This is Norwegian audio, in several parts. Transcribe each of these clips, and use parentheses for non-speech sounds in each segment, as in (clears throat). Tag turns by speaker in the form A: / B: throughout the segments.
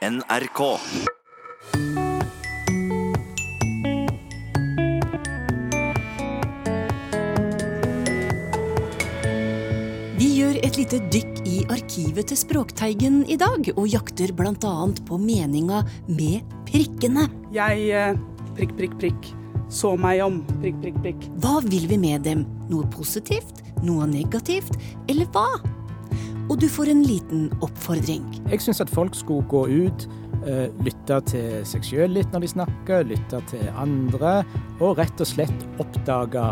A: NRK.
B: Vi gjør et lite dykk i arkivet til Språkteigen i dag, og jakter bl.a. på meninga med prikkene.
C: Jeg eh, prikk, prikk, prikk. Så meg om. Prikk, prikk, prikk.
B: Hva vil vi med dem? Noe positivt? Noe negativt? Eller hva? Og du får en liten oppfordring.
D: Jeg syns at folk skulle gå ut, eh, lytte til seg sjøl litt når de snakker, lytte til andre, og rett og slett oppdage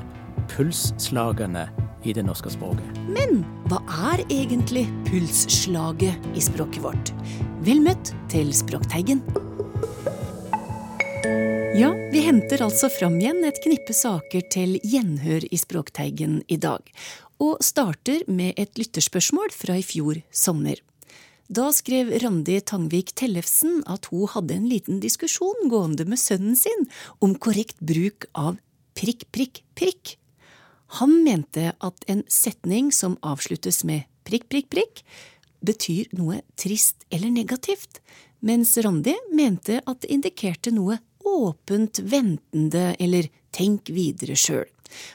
D: pulsslagene i det norske språket.
B: Men hva er egentlig pulsslaget i språket vårt? Vel møtt til Språkteigen. Ja, vi henter altså fram igjen et knippe saker til gjenhør i Språkteigen i dag. Og starter med et lytterspørsmål fra i fjor sommer. Da skrev Randi Tangvik Tellefsen at hun hadde en liten diskusjon gående med sønnen sin om korrekt bruk av prikk, prikk, prikk. Han mente at en setning som avsluttes med prikk, prikk, prikk, betyr noe trist eller negativt, mens Randi mente at det indikerte noe åpent, ventende eller tenk videre sjøl.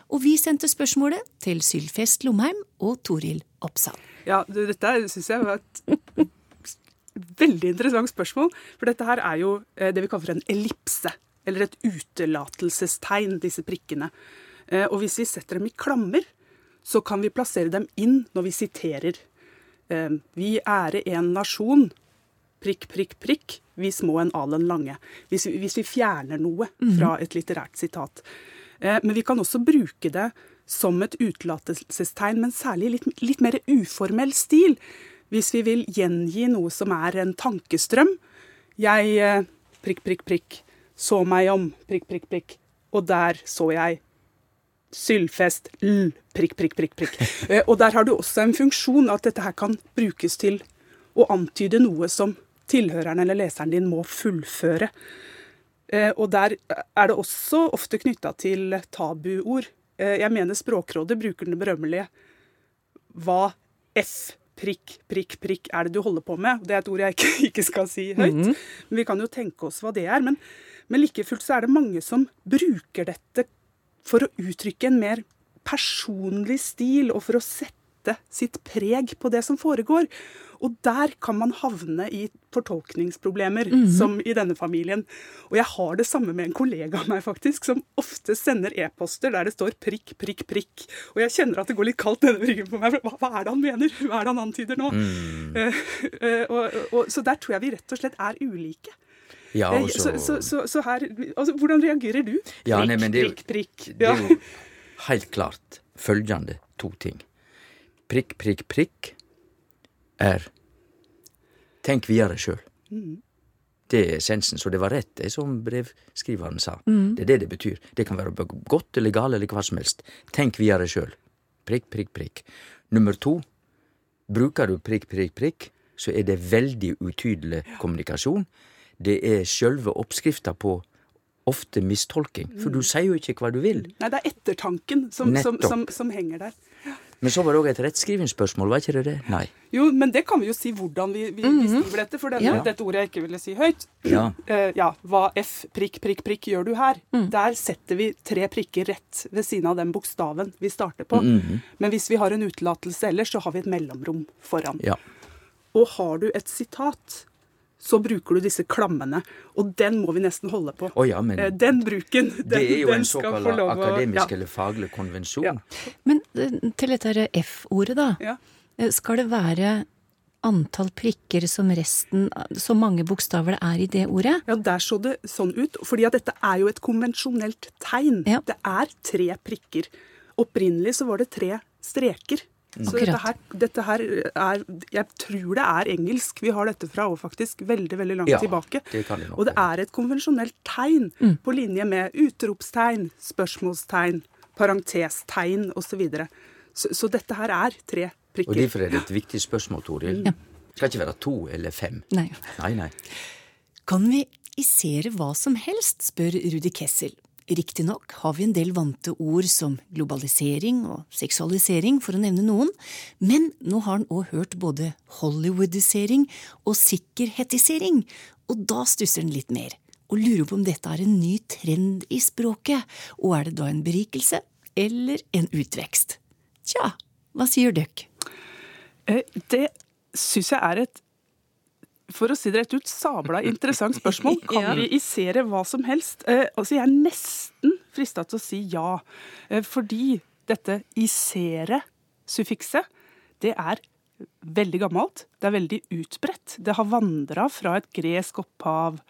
B: Og vi sendte spørsmålet til Sylfest Lomheim og Toril Oppsal.
C: Ja, du, dette syns jeg var et veldig interessant spørsmål. For dette her er jo eh, det vi kaller for en ellipse. Eller et utelatelsestegn, disse prikkene. Eh, Og hvis vi setter dem i klammer, så kan vi plassere dem inn når vi siterer. Eh, Vi ære en nasjon. Prikk, prikk, prikk. Vi små en alen lange. Hvis vi, hvis vi fjerner noe fra et litterært sitat. Eh, Men vi kan også bruke det som et utelatelsestegn, men særlig i litt, litt mer uformell stil. Hvis vi vil gjengi noe som er en tankestrøm. Jeg eh, prikk, prikk, prikk, så meg om, prikk, prikk, prikk, og der så jeg Sylfest l, prikk, prikk, prikk, prikk. (laughs) Eh, Og der har du også en funksjon at dette her kan brukes til å antyde noe som tilhøreren eller leseren din må fullføre. Eh, Og der er det også ofte knytta til tabuord. Eh, Jeg mener Språkrådet bruker den berømmelige Hva F prikk, prikk, prikk er det du holder på med? Det er et ord jeg (laughs) ikke, ikke skal si høyt. Men vi kan jo tenke oss hva det er. Men, men like fullt så er det mange som bruker dette for å uttrykke en mer personlig stil, og for å sette sitt preg på det som foregår. Og der kan man havne i fortolkningsproblemer, som i denne familien. Og jeg har det samme med en kollega av meg, faktisk, som ofte sender e-poster der det står prikk, prikk, prikk. Og jeg kjenner at det går litt kaldt denne ryggen på meg. for Hva, hva er det han mener? Hva er det han antyder nå? Mm. Uh, uh, og, og, så der tror jeg vi rett og slett er ulike.
E: Ja,
C: Eh, så,
E: så,
C: så, så, her, altså, Hvordan reagerer du?
E: Ja,
C: prikk,
E: nei, men det er jo-
C: prikk, prikk.
E: Det er jo helt klart følgende to ting. Prikk, prikk, prikk er Tenk videre sjøl. Det er essensen. Så det var rett, det som brevskriveren sa. Det er det det betyr. Det kan være godt eller galt eller hva som helst. Tenk videre sjøl. Prikk, prikk, prikk. Nummer to. Bruker du prikk, prikk, prikk, så er det veldig utydelig kommunikasjon. Det er sjølve oppskrifta på ofte mistolking, for du sier jo ikke hva du vil.
C: Nei, det er ettertanken som, som, som, som henger der.
E: Men så var det òg et rettskrivingsspørsmål, var ikke det det? Nei.
C: Jo, men det kan vi jo si hvordan vi, vi, vi skriver dette, for denne,
B: Ja.
C: dette ordet jeg ikke ville si høyt.
E: Ja.
C: Uh, (clears throat) ja, hva F prikk, prikk, prikk gjør du her? Der setter vi tre prikker rett ved siden av den bokstaven vi starter på. Men hvis vi har en utelatelse ellers, så har vi et mellomrom foran.
E: Ja.
C: Og har du et sitat, så bruker du disse klammene. Og den må vi nesten holde på.
E: Oh, ja, men
C: Eh, Den bruken, den,
E: det er jo en såkalt akademisk
C: ja.
E: eller faglig konvensjon.
C: Ja.
B: Men eh, til dette F-ordet, da.
C: Ja.
B: Eh, Skal det være antall prikker som resten Så mange bokstaver det er i det ordet?
C: Ja, der så det sånn ut. Fordi at dette er jo et konvensjonelt tegn.
B: Ja.
C: Det er tre prikker. Opprinnelig så var det tre streker. Så dette her, dette her er Jeg tror det er engelsk vi har dette fra, og faktisk veldig veldig langt
E: Ja,
C: tilbake.
E: det kan det nok
C: og det er et konvensjonelt tegn på linje med utropstegn, spørsmålstegn, parentestegn osv. Så, videre. så Så dette her er tre prikker.
E: Og derfor er det et viktig spørsmål, Toril. Det Skal ikke være to eller fem.
B: Nei.
E: Nei, nei.
B: Kan vi isere hva som helst, spør Rudi Kessel. Riktignok har vi en del vante ord som globalisering og seksualisering, for å nevne noen, men nå har han òg hørt både hollywoodisering og sikkerhetisering, og da stusser han litt mer, og lurer på om dette er en ny trend i språket, og er det da en berikelse eller en utvekst? Tja, hva sier døkk?
C: Eh, det syns jeg er et for å si det rett ut, sabla interessant spørsmål. (laughs) Kan ja. vi isere hva som helst? Eh, altså, jeg er nesten frista til å si ja. Eh, fordi dette isere-suffikset, det er veldig gammelt. Det er veldig utbredt. Det har vandra fra et gresk opphav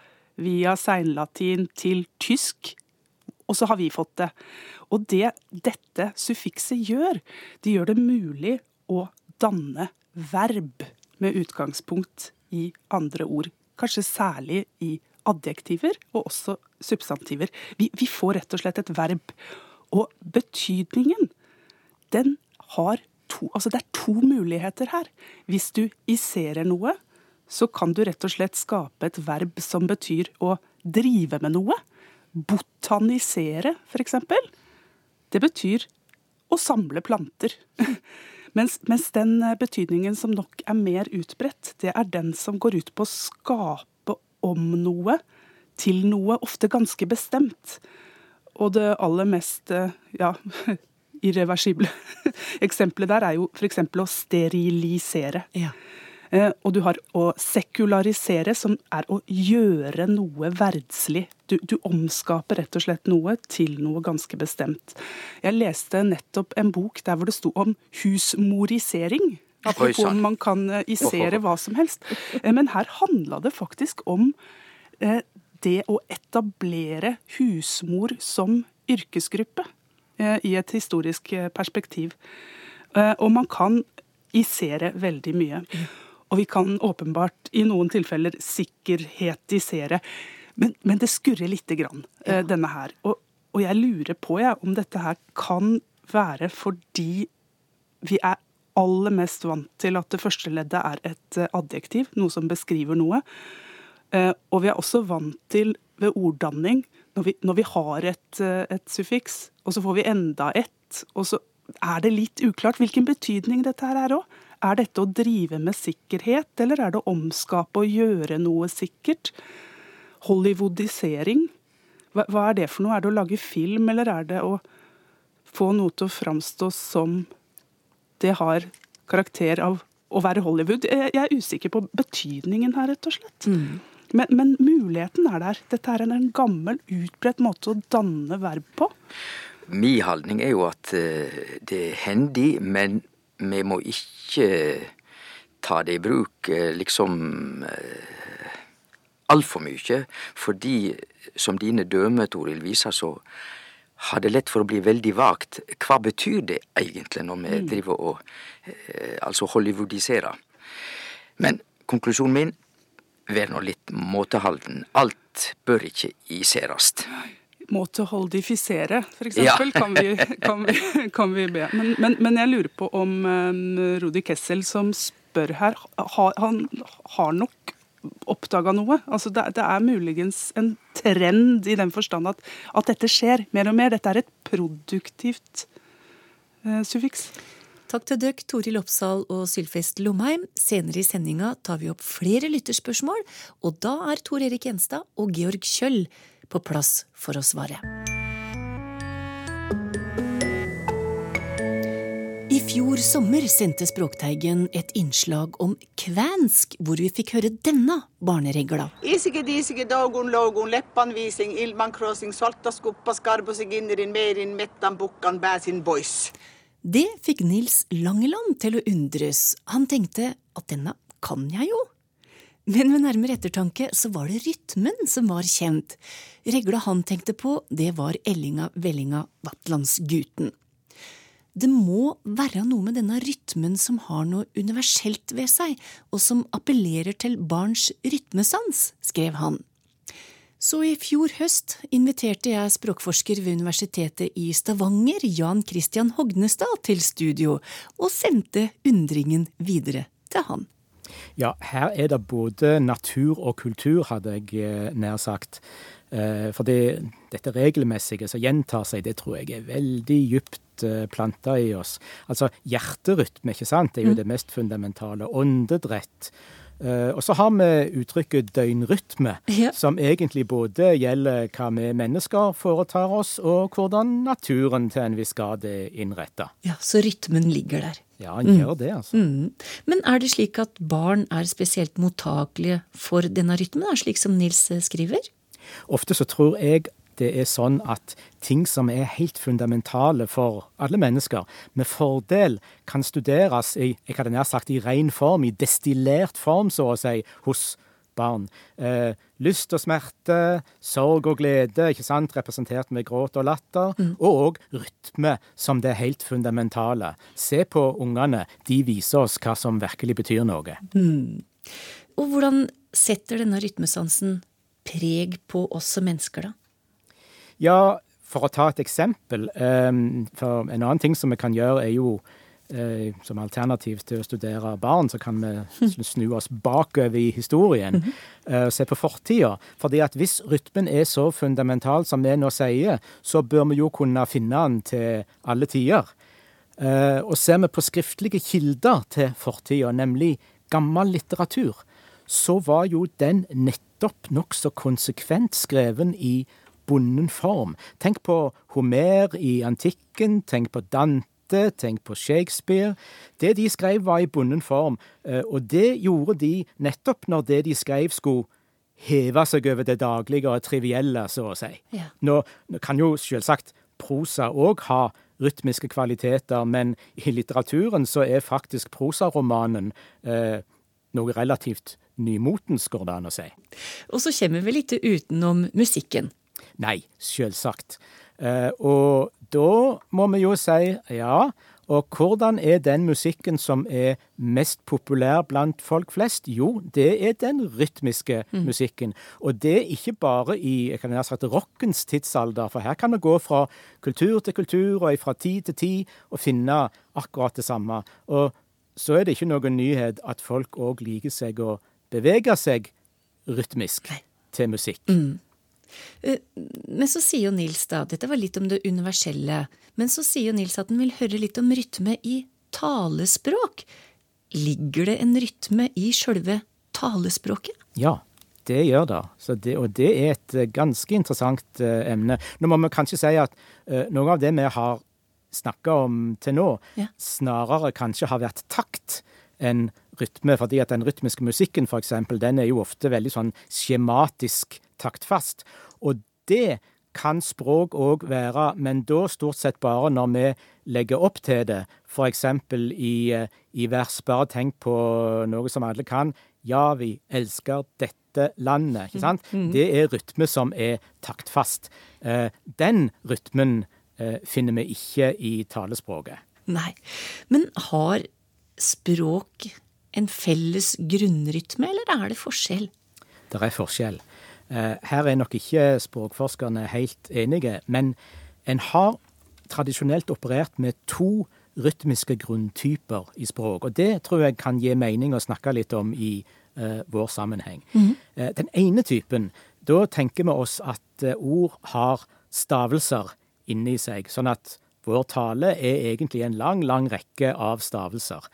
C: via seinlatin til tysk, og så har vi fått det. Og det dette suffikset gjør, det gjør det mulig å danne verb med utgangspunkt i andre ord. Kanskje særlig i adjektiver og også substantiver. Vi, vi får rett og slett et verb. Og betydningen, den har to Altså det er to muligheter her. Hvis du iserer noe, så kan du rett og slett skape et verb som betyr å drive med noe. Botanisere, f.eks. Det betyr å samle planter. (laughs) Mens, mens, den eh, betydningen som nok er mer utbredt, det er den som går ut på å skape om noe til noe, ofte ganske bestemt. Og det aller mest eh, ja, (laughs) irreversible (laughs) eksempelet der er jo f.eks. å sterilisere. Ja. Eh, og du har å sekularisere, som er å gjøre noe verdslig. Du, du, omskaper rett og slett noe til noe ganske bestemt. Jeg leste nettopp en bok der hvor det sto om husmorisering. Apropos om man kan eh, isere hva som helst. Eh, men her handla det faktisk om det å etablere husmor som yrkesgruppe i et historisk perspektiv. Og man kan isere veldig mye. Og vi kan åpenbart i noen tilfeller sikkerhetisere. Men, men det skurrer lite grann, eh, ja. denne her. Og, og, jeg lurer på jeg, om dette her kan være fordi vi er aller mest vant til at det første leddet er et eh, adjektiv, noe som beskriver noe. Eh, og vi er også vant til ved orddanning, når vi, når vi har et, et, suffiks, og så får vi enda ett, og så er det litt uklart hvilken betydning dette her er òg. Er dette å drive med sikkerhet, eller er det å omskape og gjøre noe sikkert? Hollywoodisering? Hva, hva er det for noe? Er det å lage film, eller er det å få noe til å framstå som det har karakter av å være Hollywood? Jeg, jeg er usikker på betydningen her, rett og slett. Mm. Men, men, muligheten er der. Dette er en gammel, utbredt måte å danne verb på.
E: Min holdning er jo at eh, det er hendig, men vi må ikke ta det i bruk eh, liksom eh, altfor mye, fordi som dine døme, Toril, viser, så har det lett for å bli veldig vagt. Hva betyr det egentlig når vi mm. driver og eh, altså hollywoodiserer? Men konklusjonen min vær nå litt måtehalden. Alt bør ikke iserast
C: måteholdifisere, f.eks., ja. kan, vi, kan, vi, kan vi be. Men, men, men, jeg lurer på om um, Rudi Kessel, som spør her, har, han har nok oppdaga noe? Altså det, det, er muligens en trend i den forstand at, at, dette skjer mer og mer. Dette er et produktivt uh, suffiks.
B: Takk til dere, Toril Oppsal og Sylfest Lomheim. Senere i sendinga tar vi opp flere lytterspørsmål, og da er Tor Erik Gjenstad og Georg Kjøll på plass for å svare. I fjor sommer sendte Språkteigen et innslag om kvensk, hvor vi fikk høre denne barneregla. Det fikk Nils Langeland til å undres. Han tenkte at denne kan jeg jo. Men ved nærmere ettertanke så var det rytmen som var kjent. Regla han tenkte på, det var Ellinga Vellinga Vatlandsguten. Det må være noe med denne rytmen som har noe universelt ved seg, og som appellerer til barns rytmesans, skrev han. Så i fjor høst inviterte jeg språkforsker ved Universitetet i Stavanger, Jan Christian Hognestad, til studio, og sendte undringen videre til han.
D: Ja, her er det både natur og kultur, hadde jeg eh, nær sagt. Eh, for det, dette regelmessige som gjentar seg, det tror jeg er veldig djupt eh, planta i oss. Altså hjerterytme, ikke sant, det er jo mm. det mest fundamentale. Åndedrett. Uh, og så har vi uttrykket døgnrytme, ja. som egentlig både gjelder hva vi mennesker foretar oss, og hvordan naturen til en viss grad er innretta.
B: Ja, så rytmen ligger der.
D: Ja, han mm. gjør det, altså. Mm.
B: Men er det slik at barn er spesielt mottakelige for denne rytmen, slik som Nils skriver?
D: Ofte så tror jeg det er sånn at ting som er helt fundamentale for alle mennesker, med fordel kan studeres i jeg hadde nær sagt i ren form, i destillert form, så å si, hos barn. Eh, lyst og smerte, sorg og glede, ikke sant, representert med gråt og latter. Mm. Og rytme som det helt fundamentale. Se på ungene, de viser oss hva som virkelig betyr noe. Mm.
B: Og hvordan setter denne rytmesansen preg på oss som mennesker, da?
D: Ja, for å ta et eksempel. eh, for en annen ting som vi kan gjøre, er jo som alternativ til å studere barn, så kan vi snu oss bakover i historien og uh, se på fortida. Fordi at hvis rytmen er så fundamental som vi nå sier, så bør vi jo kunne finne den til alle tider. Uh, og ser vi på skriftlige kilder til fortida, nemlig gammel litteratur, så var jo den nettopp nokså konsekvent skreven i bonden form. Tenk på Homer i antikken, tenk på Dante, tenk på Shakespeare. Det de skrev, var i bunden form, eh, og det gjorde de nettopp når det de skrev, skulle heve seg over det daglige og trivielle, så å si. Ja. Nå, nå, kan jo selvsagt prosa òg ha rytmiske kvaliteter, men i litteraturen så er faktisk prosaromanen eh, noe relativt nymotens, går det an å si.
B: Og så kommer vi litt utenom musikken.
D: Nei, selvsagt. Eh, og da må vi jo si ja. Og hvordan er den musikken som er mest populær blant folk flest? Jo, det er den rytmiske mm. musikken. Og det er ikke bare i jeg kan sagt, rockens tidsalder, for her kan vi gå fra kultur til kultur og fra tid til tid og finne akkurat det samme. Og så er det ikke noen nyhet at folk òg liker seg å bevege seg rytmisk til musikk. Mm.
B: Eh, men så sier jo Nils da, dette var litt om det universelle, men så sier jo Nils at han vil høre litt om rytme i talespråk. Ligger det en rytme i sjølve talespråket?
D: Ja, det gjør det. det. Og det er et eh, ganske interessant uh, emne. Nå må vi kanskje si at uh, noe av det vi har snakka om til nå, ja. snarere kanskje har vært takt enn rytme. Fordi at den rytmiske musikken, eksempel, den er jo ofte veldig sånn skjematisk taktfast. Og det kan språk òg være, men da stort sett bare når vi legger opp til det. F.eks. I, eh, i vers. Bare tenk på noe som alle kan. Ja, vi elsker dette landet. Ikke sant? Mm. Det er rytme som er taktfast. Eh, den rytmen eh, finner vi ikke i talespråket.
B: Nei. Men har språk en felles grunnrytme, eller er det forskjell?
D: Det er forskjell. Eh, her er nok ikke språkforskerne helt enige, men en har tradisjonelt operert med to rytmiske grunntyper i språk. Og det tror jeg kan gi mening å snakke litt om i uh, vår sammenheng. Mm -hmm. uh, den ene typen, da tenker vi oss at uh, ord har stavelser inni seg, sånn at vår tale er egentlig en lang, lang rekke av stavelser.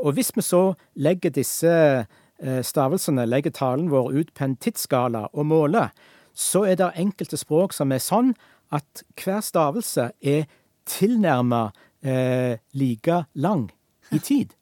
D: og hvis vi så legger disse stavelsene legger talen vår ut på en tidsskala og måler, så er det enkelte språk som er sånn at hver stavelse er tilnærma eh, like lang i (laughs) tid.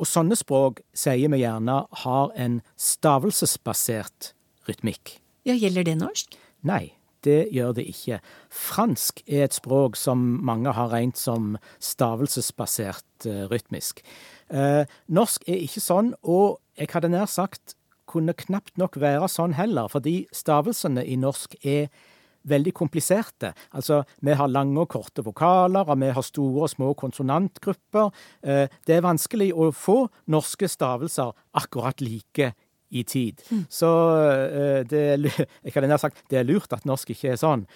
D: Og sånne språk sier vi gjerne har en stavelsesbasert rytmikk.
B: Ja, Gjelder det norsk?
D: Nei, det gjør det ikke. Fransk er et språk som mange har regnet som stavelsesbasert eh, rytmisk. Uh, norsk er ikke sånn, og jeg hadde nær sagt kunne knapt nok være sånn heller, fordi stavelsene i norsk er veldig kompliserte. Altså, vi har lange og korte vokaler, og vi har store og små konsonantgrupper. Uh, det er vanskelig å få norske stavelser akkurat like i tid. Mm. Så det er, (laughs) jeg hadde nær sagt det er lurt at norsk ikke er sånn.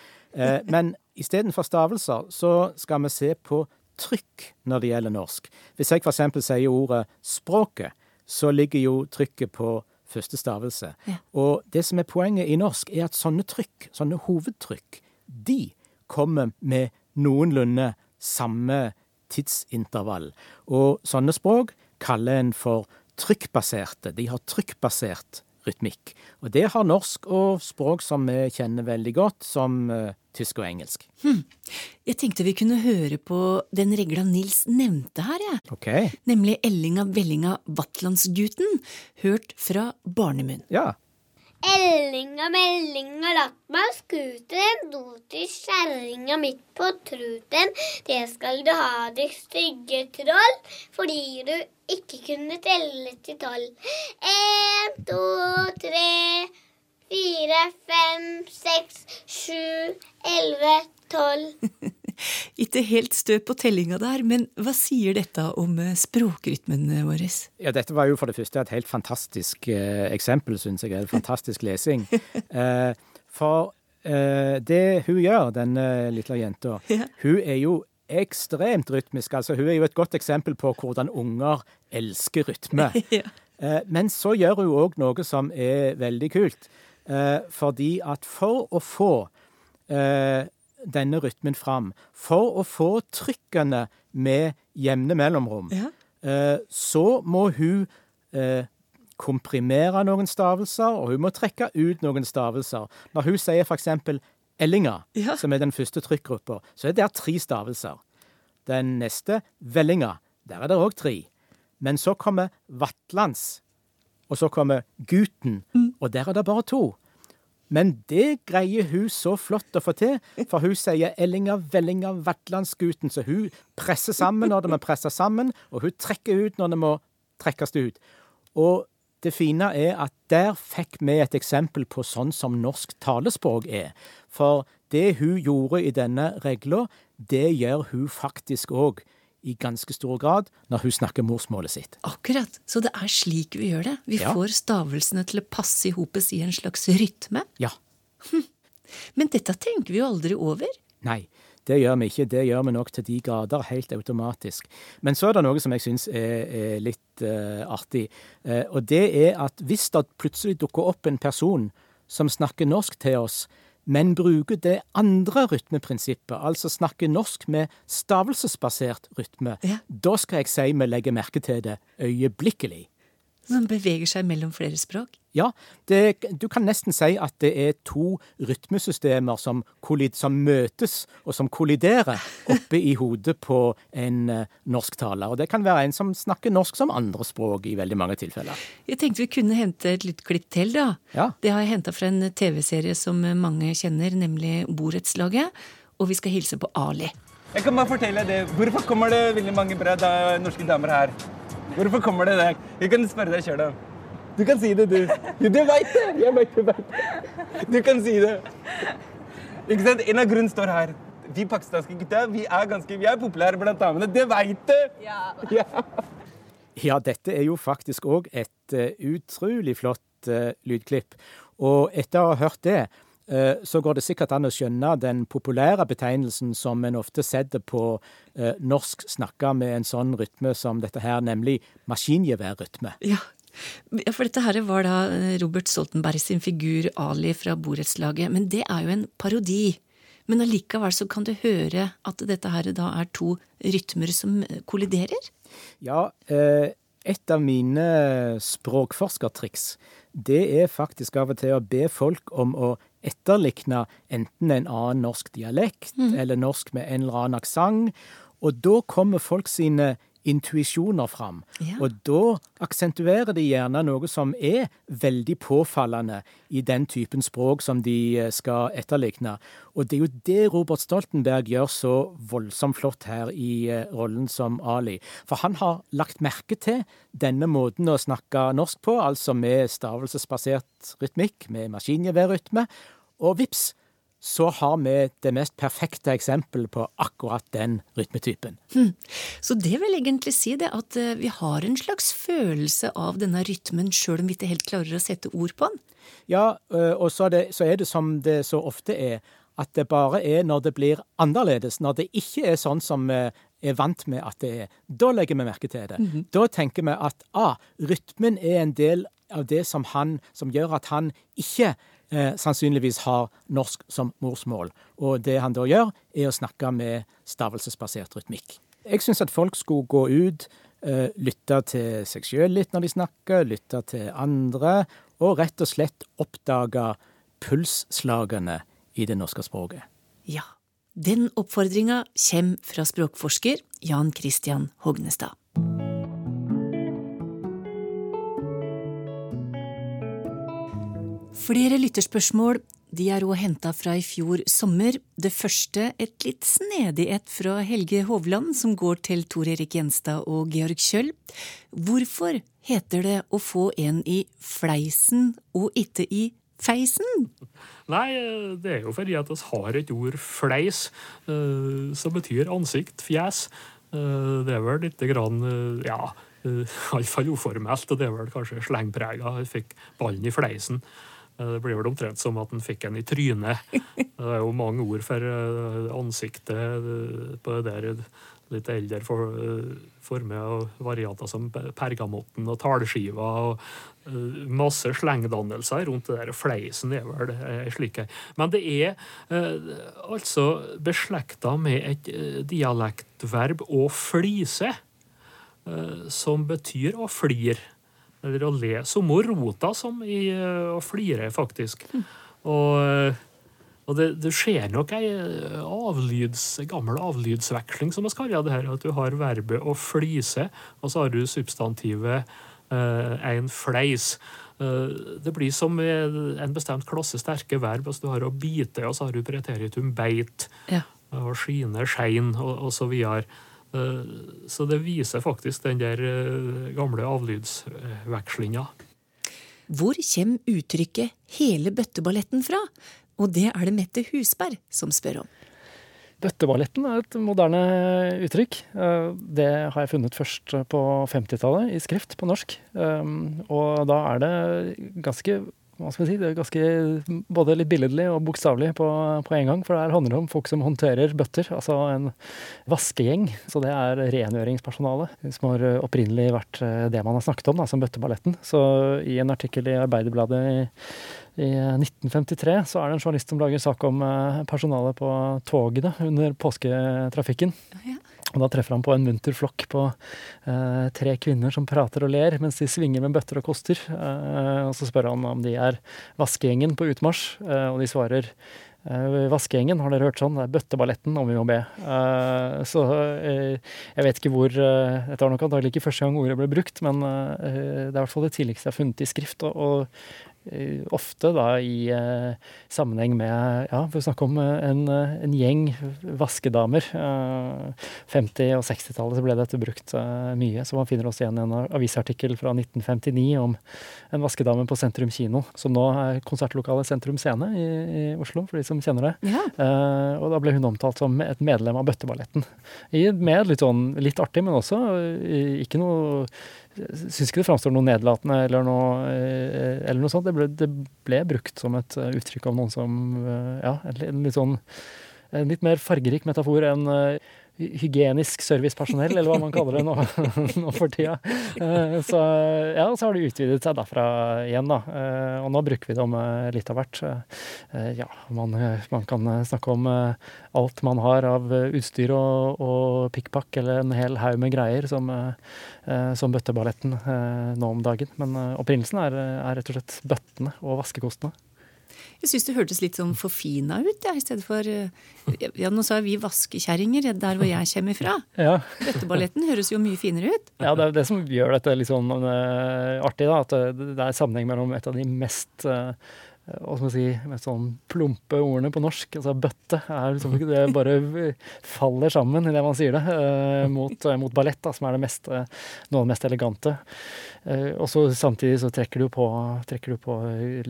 D: men istedenfor stavelser så skal vi se på trykk når det gjelder norsk. Hvis jeg f.eks. sier ordet språket, så ligger jo trykket på første stavelse.
B: Ja.
D: Og det som er poenget i norsk, er at sånne trykk, sånne hovedtrykk, de kommer med noenlunde samme tidsintervall. Og sånne språk kaller en for trykkbaserte. De har trykkbasert rytmikk. Og det har norsk og språk som vi kjenner veldig godt, som eh, tysk og engelsk.
B: Jeg tenkte vi kunne høre på den regla Nils nevnte her, jeg.
D: OK?
B: Nemlig Ellinga Vellinga Vatlandsguten, hørt fra barnemunn.
D: Ja.
A: Ellinga mellinga latt meg skuten, do til kjerringa midt på truten. Det skal du ha, ditt stygge troll, fordi du ikke kunne telle til tolv. En, to, tre, fire, fem, seks, sju, elleve, tolv. (laughs)
B: Ikke helt stø på tellinga der, men hva sier dette om eh, språkrytmen vår?
D: Ja, dette var jo for det første et helt fantastisk eh, eksempel, syns jeg. En fantastisk (laughs) lesing. Eh, for eh, det hun gjør, denne lille jenta, (laughs)
B: Ja.
D: hun er jo ekstremt rytmisk. Altså, hun er jo et godt eksempel på hvordan unger elsker rytme. (laughs)
B: Ja.
D: Eh, men så gjør hun òg noe som er veldig kult. Eh, fordi at for å få eh, denne rytmen fram, for å få trykkene med jevne mellomrom,
B: Ja.
D: eh, så må hun eh, komprimere noen stavelser, og hun må trekke ut noen stavelser. Når hun sier eksempel Ellinga,
B: Ja.
D: som er den første trykkgruppa, så er det tre stavelser. Den neste, Vellinga, der er det òg tre. Men så kommer Vatlands, og så kommer Guten, og der er det bare to. Men det greier hun så flott å få til, for hun sier Ellinga, Vellinga, Vatlandsguten, så hun presser sammen når det må presses sammen, og hun trekker ut når det må trekkes ut. Og det fine er at der fikk vi et eksempel på sånn som norsk talespråk er. For det hun gjorde i denne regla, det gjør hun faktisk òg i ganske stor grad når hun snakker morsmålet sitt.
B: Akkurat. Så det er slik vi gjør det. Vi
D: Ja.
B: får stavelsene til å passe i hopes i en slags rytme.
D: Ja.
B: Men dette tenker vi jo aldri over.
D: Nei, det gjør vi ikke. Det gjør vi nok til de grader helt automatisk. Men så er det noe som jeg syns er, er litt uh, artig. Uh, og det er at hvis det plutselig dukker opp en person som snakker norsk til oss, men bruker det andre rytmeprinsippet, altså snakker norsk med stavelsesbasert rytme,
B: Ja.
D: da skal jeg si vi legger merke til det øyeblikkelig.
B: Som beveger seg mellom flere språk.
D: Ja, det, du kan nesten si at det er to rytmesystemer som, kollid, som møtes og som kolliderer (laughs) oppe i hodet på en eh, norsktaler. Og det kan være en som snakker norsk som andrespråk i veldig mange tilfeller.
B: Jeg tenkte vi kunne hente et lydklipp til, da.
D: Ja.
B: Det har jeg henta fra en TV-serie som mange kjenner, nemlig Borettslaget. Og vi skal hilse på Ali.
F: Jeg kan bare fortelle det. Hvorfor kommer det veldig mange bra da, norske damer her? Hvorfor kommer det der? Jeg kan spørre deg sjøl, da. Du kan si det, du. Du veit det! Jeg du det. Du kan si det. Ikke sant? En av grunnene står her. Vi pakistanske gutta vi er ganske, vi er populære blant damene. Det veit du! Ja.
D: Ja, dette er jo faktisk òg et eh, utrolig flott eh, lydklipp. Og etter å ha hørt det, så går det sikkert an å skjønne den populære betegnelsen som en ofte setter på eh, norsk snakka med en sånn rytme som dette her, nemlig maskingeværrytme.
B: Ja. Ja, For dette her var da eh, Robert Stoltenberg sin figur Ali fra Borettslaget. Men det er jo en parodi. Men allikevel så kan du høre at dette her da er to rytmer som eh, kolliderer.
D: Ja, eh, et av mine språkforskertriks, det er faktisk av og til å be folk om å etterlikne enten en annen norsk dialekt eller norsk med en eller annen aksent. Og da kommer folk sine intuisjoner fram.
B: Ja.
D: Og da aksentuerer de gjerne noe som er veldig påfallende i den typen språk som de eh, skal etterlikne. Og det er jo det Robert Stoltenberg gjør så voldsomt flott her i eh, rollen som Ali. For han har lagt merke til denne måten å snakke norsk på, altså med stavelsesbasert rytmikk, med maskingeværrytme, og vips, så har vi det mest perfekte eksempelet på akkurat den rytmetypen.
B: Så det vil egentlig si det at eh, vi har en slags følelse av denne rytmen sjøl om vi ikke helt klarer å sette ord på den.
D: Ja, og så er, det, så er det som det så ofte er, at det bare er når det blir annerledes, når det ikke er sånn som vi er vant med at det er. Da legger vi merke til det. Da tenker vi at ah, rytmen er en del av det som, han, som gjør at han ikke eh, sannsynligvis har norsk som morsmål. Og det han da gjør, er å snakke med stavelsesbasert rytmikk. Jeg syns at folk skulle gå ut, eh, lytte til seg sjøl litt når de snakker, lytte til andre, og rett og slett oppdage pulsslagene i det norske språket.
B: Ja, den oppfordringa kommer fra språkforsker Jan Christian Hognestad. Flere lytterspørsmål de er òg henta fra i fjor sommer. Det første et litt snedig et fra Helge Hovland, som går til Tor Erik Gjenstad og Georg Kjøll. Hvorfor heter det å få en i fleisen og ikke i feisen?
G: Nei, det er jo fordi at vi har et ord fleis, eh, som betyr ansikt, fjes. Eh, det er vel lite grann, eh, ja, (laughs) iallfall uformelt, og det er vel kanskje slengprega. Jeg fikk ballen i fleisen. Eh, Det blir vel omtrent som at han fikk en i trynet. (laughs) Det er jo mange ord for eh, ansiktet eh, på det der litt eldre for, former og varianter som pergamotten og talskiva og masse slengdannelser rundt det der. Fleisen er vel slik. Men det er altså beslekta med et dialektverb å flise, som betyr å flire. Eller å le. Som å rota som i eh, å flire, faktisk. Og, eh, og det, det skjer nok ei eh, avlyds, gammel avlydsveksling, som vi kaller det her. At du har verbet å flise, og så har du substantivet eh, en fleis. Det blir som en bestemt klasse sterke verb. Altså du har å bite, og så har du preteritum beit,
B: Ja.
G: og skine, skein, og, og så videre. Eh, Så det viser faktisk den der eh, gamle avlydsvekslinga.
B: Hvor kommer uttrykket 'hele bøtteballetten' fra? Og det er det Mette Husberg som spør om.
H: Bøtteballetten er et moderne uttrykk. Eh, Det har jeg funnet først på 50-tallet i skrift på norsk. Og da er det ganske hva skal vi si, det er ganske både litt billedlig og bokstavelig på, på en gang. For det her handler om folk som håndterer bøtter, altså en vaskegjeng. Så det er rengjøringspersonalet, som har opprinnelig vært eh, det man har snakket om da, som bøtteballetten. Så i en artikkel i Arbeiderbladet i, i 1953 så er det en journalist som lager sak om eh, personalet på togene under påsketrafikken. Og da treffer han på en munter flokk på eh, tre kvinner som prater og ler mens de svinger med bøtter og koster. Eh, og så spør han om de er vaskegjengen på utmarsj, eh, og de svarer eh, Vaskegjengen, har dere hørt sånn? Det er bøtteballetten, om vi må be. Eh, så eh, jeg vet ikke hvor Dette var nok antagelig ikke første gang ordet ble brukt, men det er i hvert fall det tidligste jeg har funnet i skrift. og, og ofte da i eh, sammenheng med Ja, for å snakke om eh, en, eh, en gjeng vaskedamer. Eh, 50- og 60-tallet så ble dette brukt eh, mye. Så man finner også igjen en avisartikkel fra 1959 om en vaskedame på Sentrum kino, som nå er konsertlokalet Sentrum Scene i, i Oslo, for de som kjenner det.
B: Ja.
H: Eh, og da ble hun omtalt som et medlem av Bøtteballetten. I, med litt sånn litt artig, men også eh, ikke noe Syns ikke det framstår noe nedlatende eller noe, eh, eller noe sånt. Det ble, det ble brukt som et eh, uttrykk av noen som eh, Ja, en, litt sånn en litt mer fargerik metafor enn hygienisk servicepersonell, eller hva man kaller det nå, (laughs) nå for tida. Eh, Så ja, så har det utvidet seg derfra igjen, da. Eh, Og nå bruker vi det om eh, litt av hvert. Ja, man, man kan snakke om alt man har av utstyr og, og pikkpakk, eller en hel haug med greier, som, som bøtteballetten nå om dagen. Men opprinnelsen er, er rett og slett bøttene og vaskekostene.
B: Jeg syns det hørtes litt sånn forfina ut, ja, i stedet for eh, Ja, nå sa vi vaskekjerringer der hvor jeg kommer fra.
H: Ja.
B: Bøtteballetten høres jo mye finere ut.
H: Ja, det er det som gjør dette litt sånn uh, artig, da. At det, er sammenheng mellom et av de mest eh, hva skal man si, mest sånn plumpe ordene på norsk. Altså bøtte er liksom ikke Det bare (laughs) faller sammen i det man sier det, eh, mot, eh, mot ballett, da, som er det mest, eh, noe av det mest elegante. Eh, og så samtidig så trekker du på, trekker du på eh,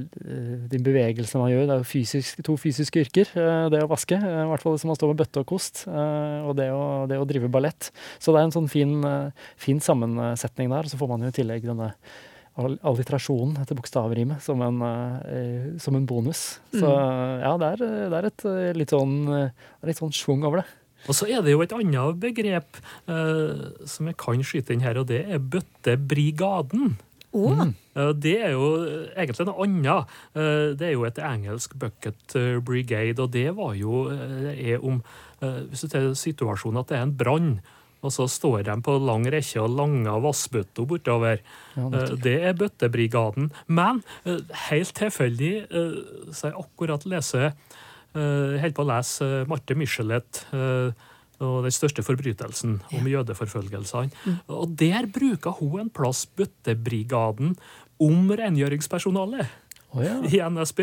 H: de bevegelsene man gjør. Det er jo fysisk, to fysiske yrker, eh, det å vaske. eh, I hvert fall hvis man står med bøtte og kost, eh, og det å, det å drive ballett. Så det er en sånn fin, eh, fin sammensetning der. Så får man jo i tillegg denne alliterasjonen etter bokstavrimet som en, eh, som en bonus. Så ja, det er, det er et eh, litt sånn, eh, litt sånn schwung over det.
G: Og så er det jo et annet begrep eh, som jeg kan skyte inn her, og det er bøttebrigaden.
B: Oh.
G: Mm. Det er jo egentlig noe annet. Det er jo et engelsk bucket brigade, og det var jo er om Hvis du tar situasjonen at det er en brann, og så står de på lang rekke og langer vassbøtter bortover.
H: Ja,
G: Eh. Det er bøttebrigaden. Men eh, helt tilfeldig eh, så jeg akkurat leser holder på å lese Marte Michelet og den største forbrytelsen om jødeforfølgelsene. Og der bruker hun en plass Bøttebrigaden om rengjøringspersonalet
H: Oh, ja.
G: i NSB.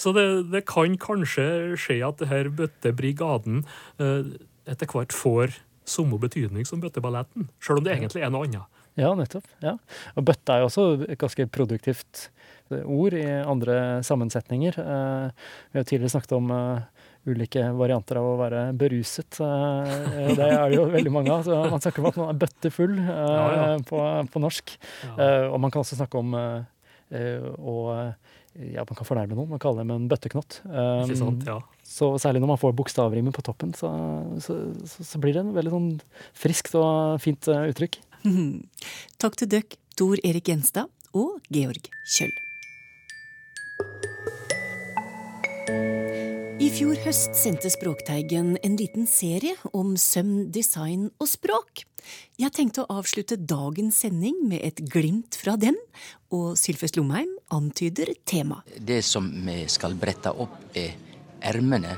G: Så det, det kan kanskje skje at det her Bøttebrigaden eh, etter hvert får samme betydning som Bøtteballetten, selv om det egentlig er noe annet.
H: Ja, nettopp. Ja. Og bøtte er jo også et ganske produktivt ord i andre sammensetninger. Eh, Vi har tidligere snakket om eh, ulike varianter av å være beruset. Eh, Det er det jo veldig mange av. Så man snakker om at man er bøttefull
G: Ja, ja.
H: På, på norsk. Og man kan også snakke om å ja, man kan fornærme noen og kalle dem en bøtteknott. Um,
G: Ikke sant? Ja.
H: Så særlig når man får bokstavrimet på toppen, så, så, så, så blir det en veldig sånn friskt og fint eh, uttrykk. (laughs)
B: Takk til døkk, Tor Erik Gjenstad og Georg Kjøll. I fjor høst sendte Språkteigen en liten serie om søm, design og språk. Jeg tenkte å avslutte dagens sending med et glimt fra den, og Sylfest Lomheim antyder tema.
E: Det som vi skal brette opp, er ermene.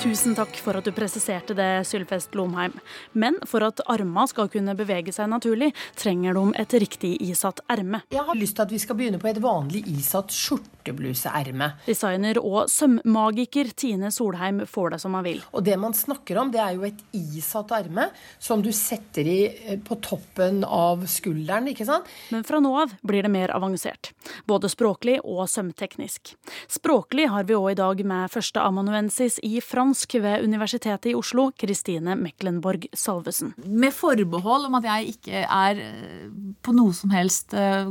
I: Tusen takk for at du presiserte det, Sylfest Lomheim. Men for at arma skal kunne bevege seg naturlig, trenger de et riktig isatt erme.
J: Jeg har lyst til at vi skal begynne på et vanlig isatt skjortebluseerme.
I: Designer og sømmagiker Tine Solheim får det som han vil.
J: Og det man snakker om, det er jo et isatt erme som du setter i eh, på toppen av skulderen, ikke sant?
I: Men fra nå av blir det mer avansert. Både språklig og sømteknisk. Språklig har vi òg i dag med førsteamanuensis i fransk ved Universitetet i Oslo, Kristine Meklenborg Salvesen.
K: Med forbehold om at jeg ikke er eh, på noe som helst eh,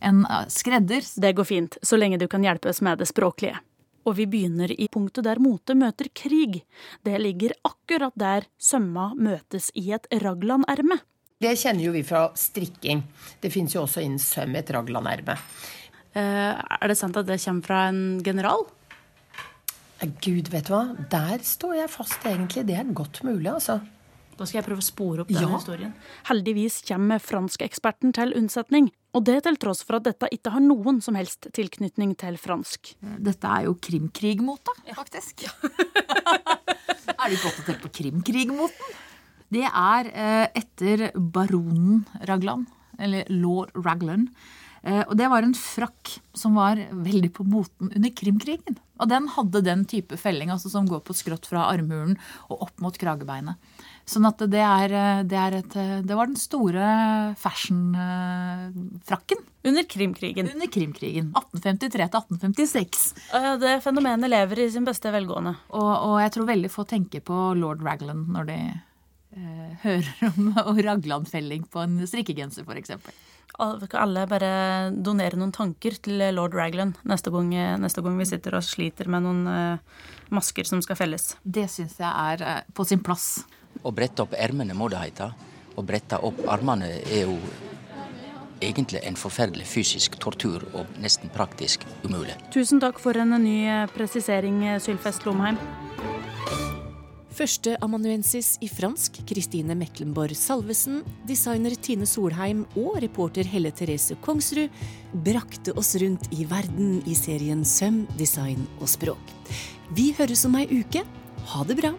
K: en eh, skredder.
I: Det går fint, så lenge du kan hjelpe oss med det språklige. Og vi begynner i punktet der mote møter krig. Det ligger akkurat der sømma møtes i et raglanerme.
J: Det kjenner jo vi fra strikking. Det fins jo også innen søm i et raglanerme.
I: Eh, er det sant at det kommer fra en general?
J: Gud, vet du hva? Der står jeg fast, egentlig. Det er godt mulig, altså.
I: Da skal jeg prøve å spore opp den
J: Ja.
I: historien. Heldigvis kommer franskoeksperten til unnsetning. Og det til tross for at dette ikke har noen som helst tilknytning til fransk.
K: Dette er jo krimkrigmote, faktisk. (laughs) er du ikke tenke på krimkrigmoten? Det er eh, etter baronen Raglan, eller lord Raglan. Eh, og det var en frakk som var veldig på moten under krimkrigen. Og den hadde den type felling, altså som går på skrått fra armhulen og opp mot kragebeinet. Sånn at det er, eh, det er et eh, Det var den store fashion-frakken.
I: Under krimkrigen.
K: Under krimkrigen. 1853 til 1856.
I: Eh, Det fenomenet lever i sin beste velgående.
K: Og, og jeg tror veldig få tenker på lord Ragland når de eh, hører om (laughs) og Ragland-felling på en strikkegenser, f.eks.
I: Alle bare donere noen tanker til lord Raglan neste gang, neste gang vi sitter og sliter med noen eh, masker som skal felles?
K: Det syns jeg er eh, på sin plass.
E: Å brette opp ermene må det hete. Å brette opp armene er jo egentlig en forferdelig fysisk tortur og nesten praktisk umulig.
I: Tusen takk for en ny eh, presisering, Sylfest Lomheim.
B: Førsteamanuensis i fransk Kristine Meklenborg Salvesen, designer Tine Solheim og reporter Helle Therese Kongsrud brakte oss rundt i verden i serien Søm, design og språk. Vi høres om ei uke. Ha det bra!